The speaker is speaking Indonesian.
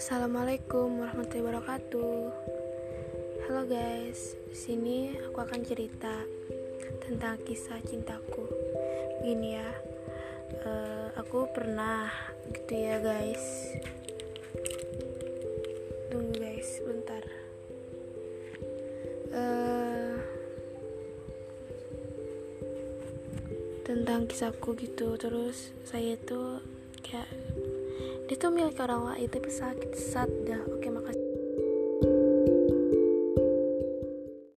Assalamualaikum warahmatullahi wabarakatuh. Halo guys, di sini aku akan cerita tentang kisah cintaku. Begini ya, uh, aku pernah gitu ya guys. Tunggu guys, bentar. Uh, tentang kisahku gitu terus saya tuh kayak dia tuh milik orang lain tapi sakit sat dah. Oke